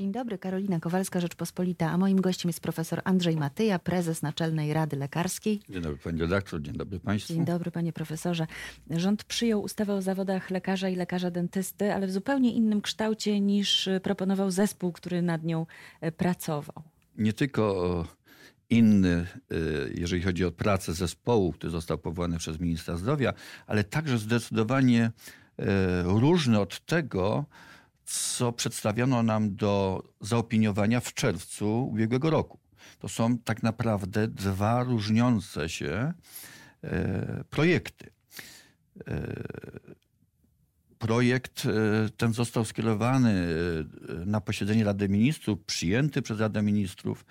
Dzień dobry, Karolina Kowalska, Rzeczpospolita, a moim gościem jest profesor Andrzej Matyja, prezes Naczelnej Rady Lekarskiej. Dzień dobry pani redaktor, dzień dobry państwu. Dzień dobry panie profesorze. Rząd przyjął ustawę o zawodach lekarza i lekarza dentysty, ale w zupełnie innym kształcie niż proponował zespół, który nad nią e, pracował. Nie tylko inny, e, jeżeli chodzi o pracę zespołu, który został powołany przez ministra zdrowia, ale także zdecydowanie e, różny od tego, co przedstawiono nam do zaopiniowania w czerwcu ubiegłego roku. To są tak naprawdę dwa różniące się e, projekty. E, projekt e, ten został skierowany na posiedzenie Rady Ministrów, przyjęty przez Radę Ministrów,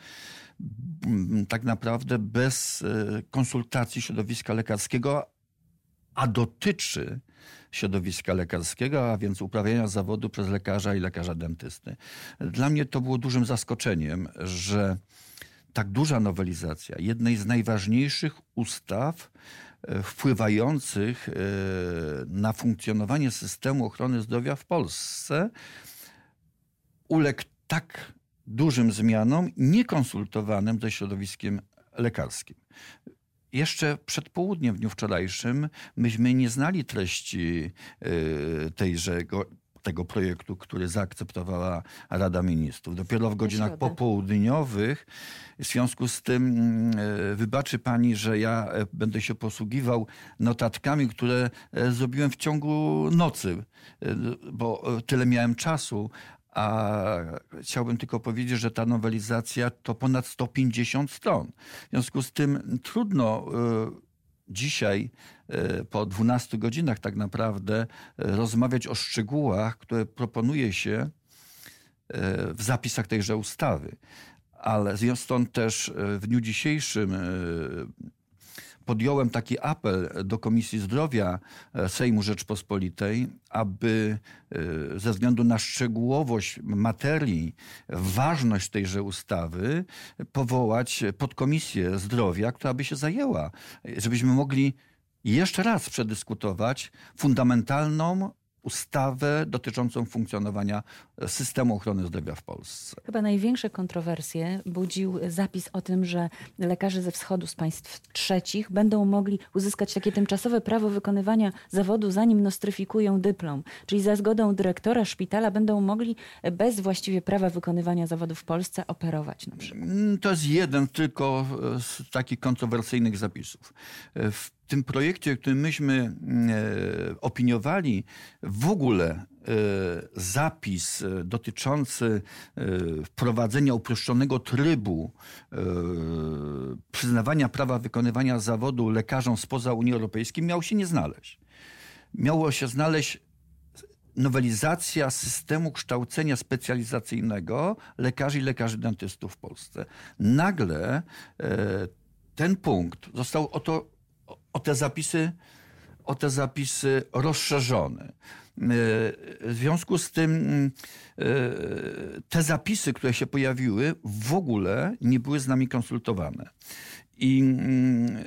tak naprawdę bez konsultacji środowiska lekarskiego, a dotyczy środowiska lekarskiego, a więc uprawiania zawodu przez lekarza i lekarza dentysty. Dla mnie to było dużym zaskoczeniem, że tak duża nowelizacja jednej z najważniejszych ustaw e, wpływających e, na funkcjonowanie systemu ochrony zdrowia w Polsce uległ tak dużym zmianom, niekonsultowanym ze środowiskiem lekarskim jeszcze przed południem w dniu wczorajszym myśmy nie znali treści y, tejże tego projektu, który zaakceptowała Rada Ministrów. Dopiero w godzinach popołudniowych, w związku z tym y, wybaczy pani, że ja e, będę się posługiwał notatkami, które e, zrobiłem w ciągu nocy, y, bo e, tyle miałem czasu, a chciałbym tylko powiedzieć, że ta nowelizacja to ponad 150 stron. W związku z tym trudno y, dzisiaj, y, po 12 godzinach tak naprawdę, y, rozmawiać o szczegółach, które proponuje się w zapisach tejże ustawy. Ale stąd też w dniu dzisiejszym podjąłem taki apel do Komisji Zdrowia e, Sejmu Rzeczpospolitej, aby e, ze względu na szczegółowość materii, ważność tejże ustawy, powołać podkomisję zdrowia, która by się zajęła, żebyśmy mogli jeszcze raz przedyskutować fundamentalną ustawę dotyczącą funkcjonowania systemu ochrony zdrowia w Polsce. Chyba największe kontrowersje budził zapis o tym, że lekarze ze wschodu z państw trzecich będą mogli uzyskać takie tymczasowe prawo wykonywania zawodu, zanim nostryfikują dyplom. Czyli za zgodą dyrektora szpitala będą mogli bez właściwie prawa wykonywania zawodu w Polsce operować na przykład. Mm, to jest jeden tylko z takich kontrowersyjnych zapisów. W tym projekcie, który myśmy mm, e, opiniowali, w ogóle e, zapis e, dotyczący wprowadzenia uproszczonego trybu przyznawania prawa wykonywania zawodu lekarzom spoza Unii Europejskiej miał się nie znaleźć. Miało się znaleźć nowelizacja systemu kształcenia specjalizacyjnego lekarzy i lekarzy dentystów w Polsce. Nagle ten punkt został oto o te zapisy, o te zapisy rozszerzone. E, w związku z tym e, te zapisy, które się pojawiły, w ogóle nie były z nami konsultowane. I mm,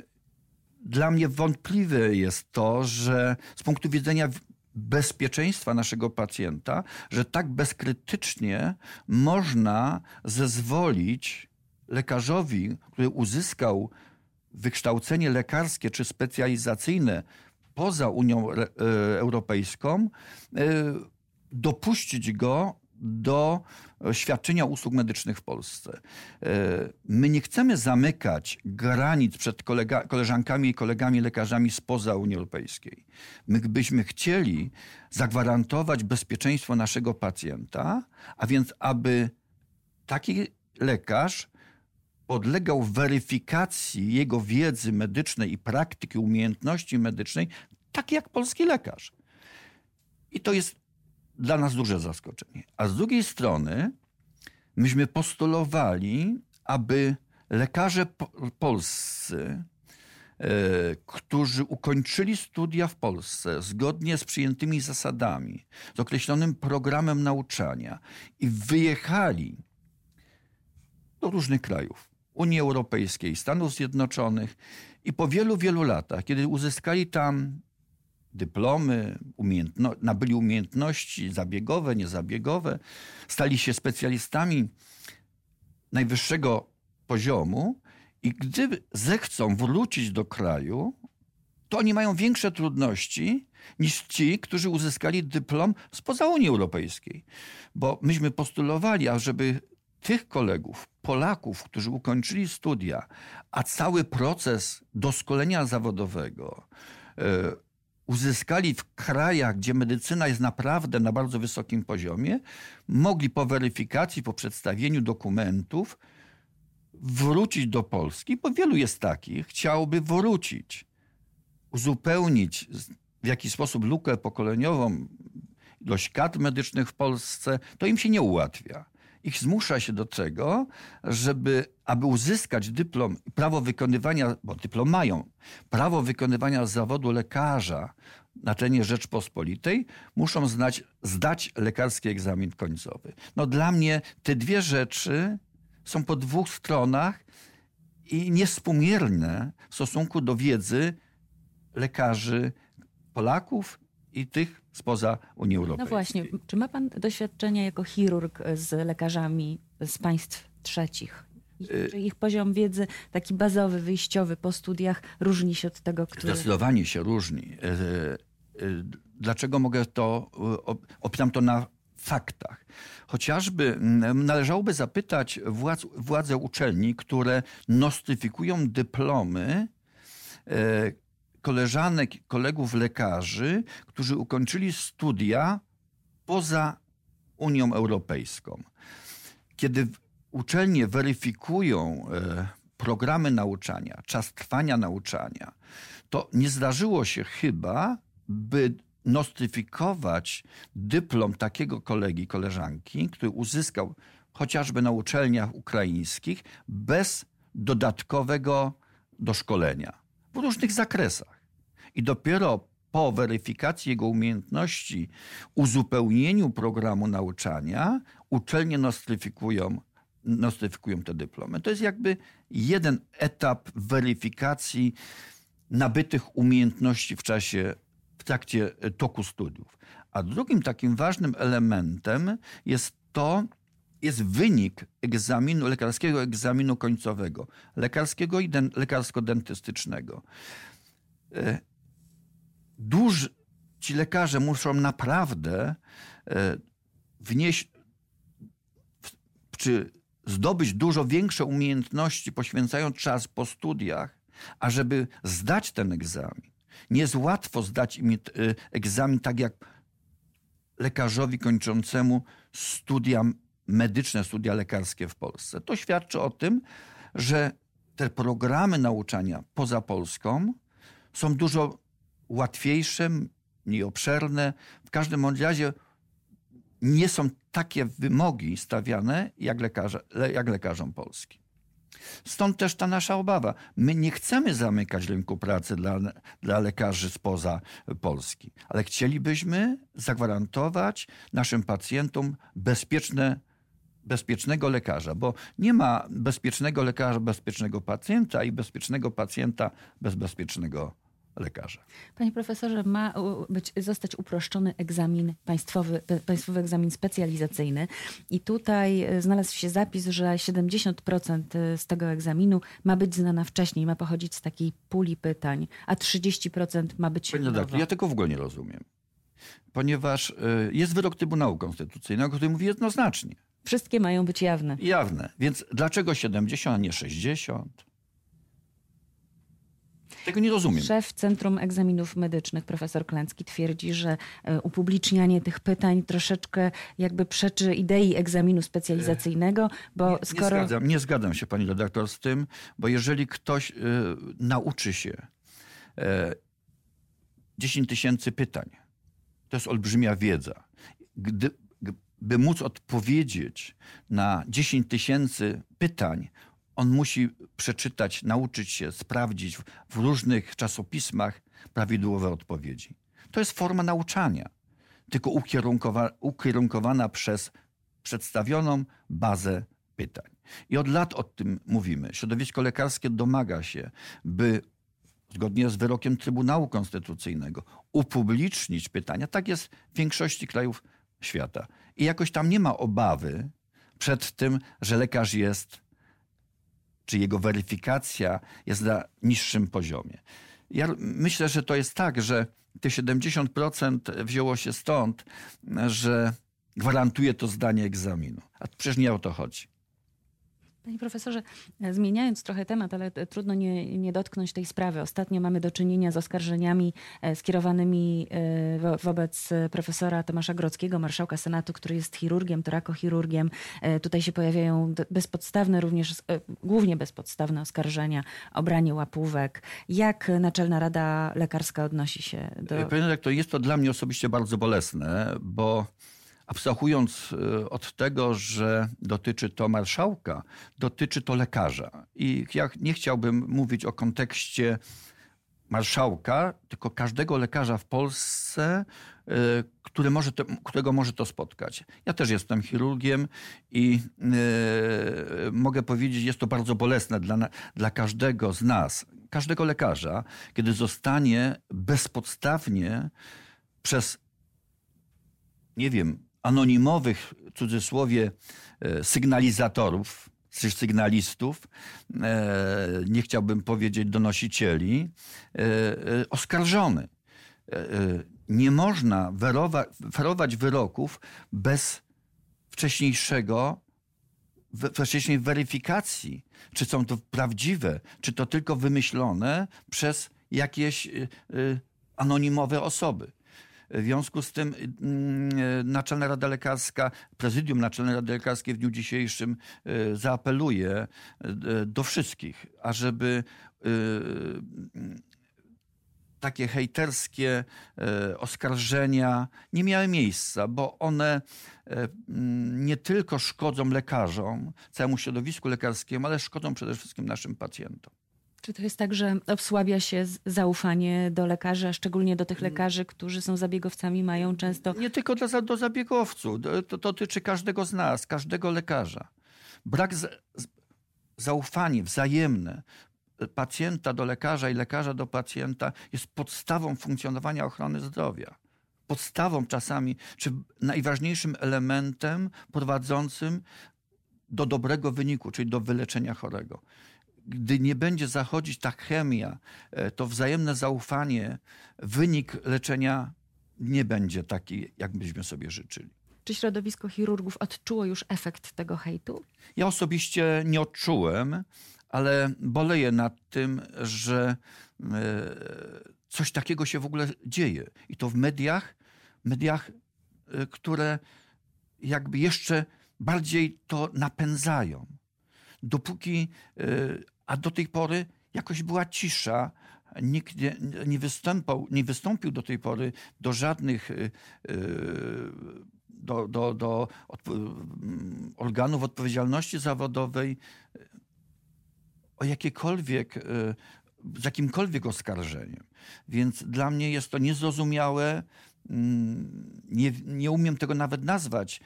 dla mnie wątpliwe jest to, że z punktu widzenia bezpieczeństwa naszego pacjenta, że tak bezkrytycznie można zezwolić lekarzowi, który uzyskał wykształcenie lekarskie czy specjalizacyjne poza Unią e, Europejską, e, dopuścić go do świadczenia usług medycznych w Polsce. E, my nie chcemy zamykać granic przed kolega, koleżankami i kolegami lekarzami spoza Unii Europejskiej. My byśmy chcieli zagwarantować bezpieczeństwo naszego pacjenta, a więc aby taki lekarz podlegał weryfikacji jego wiedzy medycznej i praktyki, umiejętności medycznej, tak jak polski lekarz. I to jest dla nas duże zaskoczenie. A z drugiej strony, myśmy postulowali, aby lekarze polscy, e, którzy ukończyli studia w Polsce zgodnie z przyjętymi zasadami, z określonym programem nauczania i wyjechali do różnych krajów, Unii Europejskiej, Stanów Zjednoczonych i po wielu, wielu latach, kiedy uzyskali tam dyplomy, umiejętno, nabyli umiejętności zabiegowe, niezabiegowe, stali się specjalistami najwyższego poziomu i gdy zechcą wrócić do kraju, to oni mają większe trudności niż ci, którzy uzyskali dyplom spoza Unii Europejskiej. Bo myśmy postulowali, ażeby tych kolegów, Polaków, którzy ukończyli studia, a cały proces doskolenia zawodowego e, uzyskali w krajach, gdzie medycyna jest naprawdę na bardzo wysokim poziomie, mogli po weryfikacji, po przedstawieniu dokumentów wrócić do Polski, bo wielu jest takich, chciałby wrócić, uzupełnić w jakiś sposób lukę pokoleniową, ilość kadr medycznych w Polsce, to im się nie ułatwia. Ich zmusza się do tego, żeby, aby uzyskać dyplom, prawo wykonywania, bo dyplom mają, prawo wykonywania zawodu lekarza na terenie Rzeczpospolitej, muszą znać, zdać lekarski egzamin końcowy. No dla mnie te dwie rzeczy są po dwóch stronach i niespółmierne w stosunku do wiedzy lekarzy Polaków i tych spoza Unii Europejskiej. No właśnie, czy ma pan doświadczenia jako chirurg z lekarzami z państw trzecich? Y- czy ich poziom wiedzy, taki bazowy, wyjściowy po studiach, różni się od tego, który... Zdecydowanie się różni. E, e, dlaczego mogę to, opieram to na faktach. Chociażby należałoby zapytać władz, władze uczelni, które nostryfikują dyplomy e, koleżanek, kolegów lekarzy, którzy ukończyli studia poza Unią Europejską. Kiedy uczelnie weryfikują e, programy nauczania, czas trwania nauczania, to nie zdarzyło się chyba, by nostryfikować dyplom takiego kolegi, koleżanki, który uzyskał chociażby na uczelniach ukraińskich bez dodatkowego doszkolenia w różnych zakresach. I dopiero po weryfikacji jego umiejętności, uzupełnieniu programu nauczania, uczelnie nostryfikują, nostryfikują te dyplomy. To jest jakby jeden etap weryfikacji nabytych umiejętności w czasie w trakcie e, toku studiów. A drugim takim ważnym elementem jest to, jest wynik egzaminu, lekarskiego egzaminu końcowego, lekarskiego i den, lekarsko-dentystycznego. E, duży, ci lekarze muszą naprawdę e, wnieść, czy zdobyć dużo większe umiejętności, poświęcając czas po studiach, ażeby zdać ten egzamin. Nie jest łatwo zdać im y, egzamin tak jak lekarzowi kończącemu studia medyczne, studia lekarskie w Polsce. To świadczy o tym, że te programy nauczania poza Polską są dużo łatwiejsze, mniej obszerne. W każdym razie nie są takie wymogi stawiane jak, jak lekarzom polskim. Stąd też ta nasza obawa. My nie chcemy zamykać rynku pracy dla, dla lekarzy spoza Polski, ale chcielibyśmy zagwarantować naszym pacjentom bezpieczne bezpiecznego lekarza, bo nie ma bezpiecznego lekarza, bezpiecznego pacjenta i bezpiecznego pacjenta bez bezpiecznego lekarza. Panie profesorze, ma być, zostać uproszczony egzamin państwowy, państwowy egzamin specjalizacyjny i tutaj e, znalazł się zapis, że 70% e, z tego egzaminu ma być znana wcześniej, ma pochodzić z takiej puli pytań, a 30% ma być Panie redaktor, ja tego w ogóle nie rozumiem. Ponieważ e, jest wyrok Trybunału Konstytucyjnego, który mówi jednoznacznie. Wszystkie mają być jawne. Jawne. Więc dlaczego 70, a nie 60? Tego nie rozumiem. Szef Centrum Egzaminów Medycznych, profesor Klęcki, twierdzi, że e, upublicznianie tych pytań troszeczkę jakby przeczy idei egzaminu specjalizacyjnego, bo nie, skoro... Nie zgadzam, nie zgadzam się pani redaktor z tym, bo jeżeli ktoś y, nauczy się y, e, 10 tysięcy pytań, to jest olbrzymia wiedza. Gdy, by móc odpowiedzieć na 10 tysięcy pytań, on musi przeczytać, nauczyć się, sprawdzić w różnych czasopismach prawidłowe odpowiedzi. To jest forma nauczania, tylko ukierunkowa ukierunkowana przez przedstawioną bazę pytań. I od lat o tym mówimy. Środowisko lekarskie domaga się, by zgodnie z wyrokiem Trybunału Konstytucyjnego, upublicznić pytania. Tak jest w większości krajów świata. I jakoś tam nie ma obawy przed tym, że lekarz jest, czy jego weryfikacja jest na niższym poziomie. Ja myślę, że to jest tak, że te 70% wzięło się stąd, że gwarantuje to zdanie egzaminu. A przecież nie o to chodzi. Panie profesorze, zmieniając trochę temat, ale trudno nie, nie, dotknąć tej sprawy. Ostatnio mamy do czynienia z oskarżeniami e, skierowanymi e, wobec profesora Tomasza Grodzkiego, marszałka Senatu, który jest chirurgiem, torakochirurgiem. E, tutaj się pojawiają bezpodstawne, również głównie bezpodstawne oskarżenia o branie łapówek. Jak Naczelna Rada Lekarska odnosi się do... Panie rektor, jest to dla mnie osobiście bardzo bolesne, bo abstrahując e, od tego, że dotyczy to marszałka, dotyczy to lekarza. I ja nie chciałbym mówić o kontekście marszałka, tylko każdego lekarza w Polsce, e, który może to, którego może to spotkać. Ja też jestem chirurgiem i yy, mogę powiedzieć, jest to bardzo bolesne dla, dla każdego z nas, każdego lekarza, kiedy zostanie bezpodstawnie przez, nie wiem, anonimowych, w cudzysłowie, e, sygnalizatorów, sygnalistów, e, nie chciałbym powiedzieć donosicieli, e, oskarżony. Nie można ferować wyroków bez wcześniejszego wcześniej weryfikacji, czy są to prawdziwe, czy to tylko wymyślone przez jakieś anonimowe osoby. W związku z tym mm, Naczelna Rada Lekarska, prezydium Naczelnej Rady Lekarskiej w dniu dzisiejszym e, zaapeluje e, do wszystkich, ażeby e, takie hejterskie oskarżenia nie miały miejsca, bo one nie tylko szkodzą lekarzom, całemu środowisku lekarskiemu, ale szkodzą przede wszystkim naszym pacjentom. Czy to jest tak, że osłabia się zaufanie do lekarzy, a szczególnie do tych mm. lekarzy, którzy są zabiegowcami, mają często. Nie tylko do, do zabiegowców, to, to dotyczy każdego z nas, każdego lekarza. Brak z, zaufania wzajemne pacjenta do lekarza i lekarza do pacjenta jest podstawą funkcjonowania ochrony zdrowia. Podstawą czasami, czy najważniejszym elementem prowadzącym do dobrego wyniku, czyli do wyleczenia chorego gdy nie będzie zachodzić ta chemia, e, to wzajemne zaufanie, wynik leczenia nie będzie taki, jak byśmy sobie życzyli. Czy środowisko chirurgów odczuło już efekt tego hejtu? Ja osobiście nie odczułem, ale boleję nad tym, że e, coś takiego się w ogóle dzieje. I to w mediach, mediach, e, które jakby jeszcze bardziej to napędzają. Dopóki a do tej pory jakoś była cisza. Nikt nie, nie, występał, nie wystąpił do tej pory do żadnych y, y, do, do, do mm, organów odpowiedzialności zawodowej o jakiekolwiek, y, z jakimkolwiek oskarżeniem. Więc dla mnie jest to niezrozumiałe. Mm, nie, nie umiem tego nawet nazwać.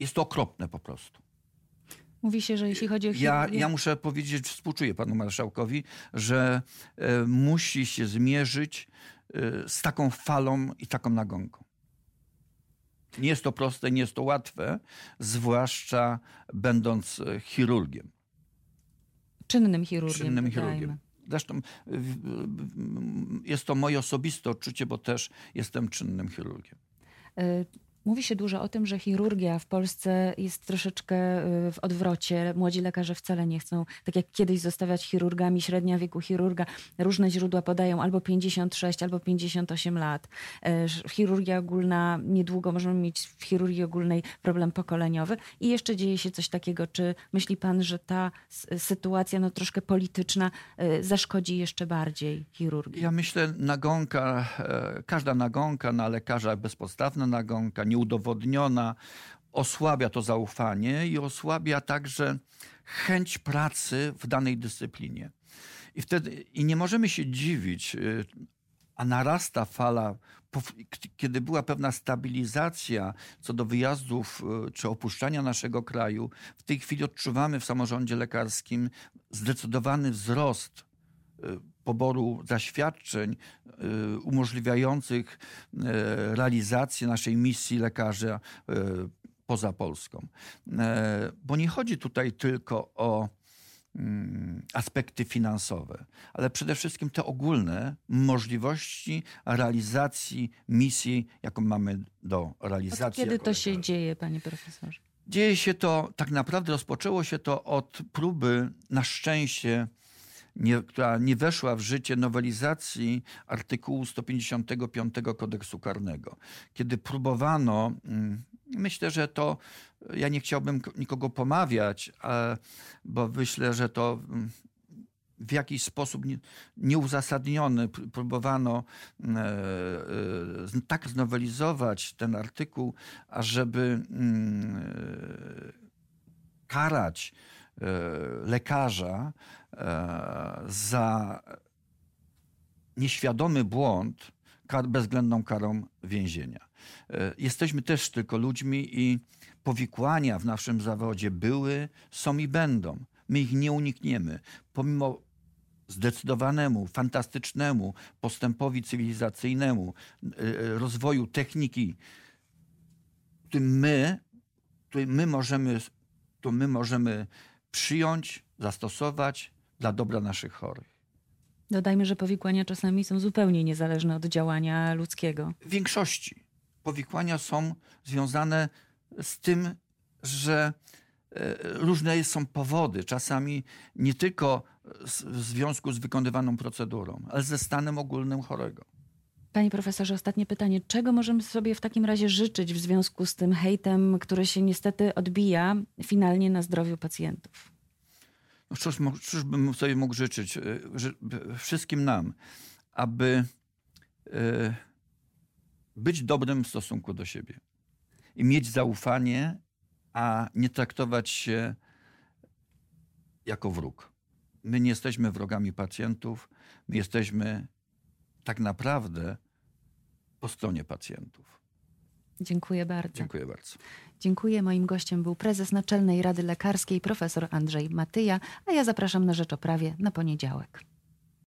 Jest to okropne po prostu. Mówi się, że jeśli chodzi o ja, ja muszę powiedzieć, współczuję panu marszałkowi, że e, musi się zmierzyć e, z taką falą i taką nagonką. Nie jest to proste, nie jest to łatwe, zwłaszcza będąc e, chirurgiem. Czynnym chirurgiem. Czynnym chirurgiem. Zresztą jest to moje osobiste odczucie, bo też jestem czynnym chirurgiem. E, Mówi się dużo o tym, że chirurgia w Polsce jest troszeczkę y, w odwrocie. Młodzi lekarze wcale nie chcą, tak jak kiedyś, zostawiać chirurgami. Średnia wieku chirurga, różne źródła podają albo 56, albo 58 lat. Y, chirurgia ogólna, niedługo możemy mieć w chirurgii ogólnej problem pokoleniowy. I jeszcze dzieje się coś takiego. Czy myśli pan, że ta sytuacja no, troszkę polityczna y, zaszkodzi jeszcze bardziej chirurgii? Ja myślę, nagonka, e, każda nagonka na lekarza, bezpodstawna nagonka, nieudowodniona, osłabia to zaufanie i osłabia także chęć pracy w danej dyscyplinie. I wtedy i nie możemy się dziwić, y, a narasta fala, kiedy była pewna stabilizacja co do wyjazdów y, czy opuszczania naszego kraju, w tej chwili odczuwamy w samorządzie lekarskim zdecydowany wzrost poboru zaświadczeń y, umożliwiających y, realizację naszej misji lekarza y, poza Polską. Bo nie chodzi tutaj tylko o mm, aspekty finansowe, ale przede wszystkim te ogólne możliwości realizacji misji, jaką mamy do realizacji. Od kiedy to się dzieje, panie profesorze? Dzieje się to, tak naprawdę rozpoczęło się to od próby, na szczęście, nie, która nie weszła w życie nowelizacji artykułu 155 kodeksu karnego. Kiedy próbowano, mm, myślę, że to, ja nie chciałbym nikogo pomawiać, bo myślę, że to mm, w jakiś sposób nieuzasadniony próbowano e, e, tak znowelizować ten artykuł, ażeby mm, e, karać lekarza za nieświadomy błąd kar, bezwzględną karą więzienia. Jesteśmy też tylko ludźmi i powikłania w naszym zawodzie były, są i będą. My ich nie unikniemy. Pomimo zdecydowanemu, fantastycznemu postępowi cywilizacyjnemu, y, rozwoju techniki, którym my, my możemy, to my możemy przyjąć, zastosować dla dobra naszych chorych. Dodajmy, że powikłania czasami są zupełnie niezależne od działania ludzkiego. W większości powikłania są związane z tym, że e, różne są powody, czasami nie tylko w związku z wykonywaną procedurą, ale ze stanem ogólnym chorego. Panie profesorze, ostatnie pytanie. Czego możemy sobie w takim razie życzyć w związku z tym hejtem, który się niestety odbija finalnie na zdrowiu pacjentów? Cóż, cóż bym sobie mógł życzyć? E, wszystkim nam, aby e, być dobrym w stosunku do siebie i mieć zaufanie, a nie traktować się jako wróg. My nie jesteśmy wrogami pacjentów, my jesteśmy tak naprawdę po stronie pacjentów. Dziękuję bardzo. Dziękuję bardzo. Dziękuję. Moim gościem był prezes Naczelnej Rady Lekarskiej profesor Andrzej Matyja, a ja zapraszam na Rzecz o Prawie na poniedziałek.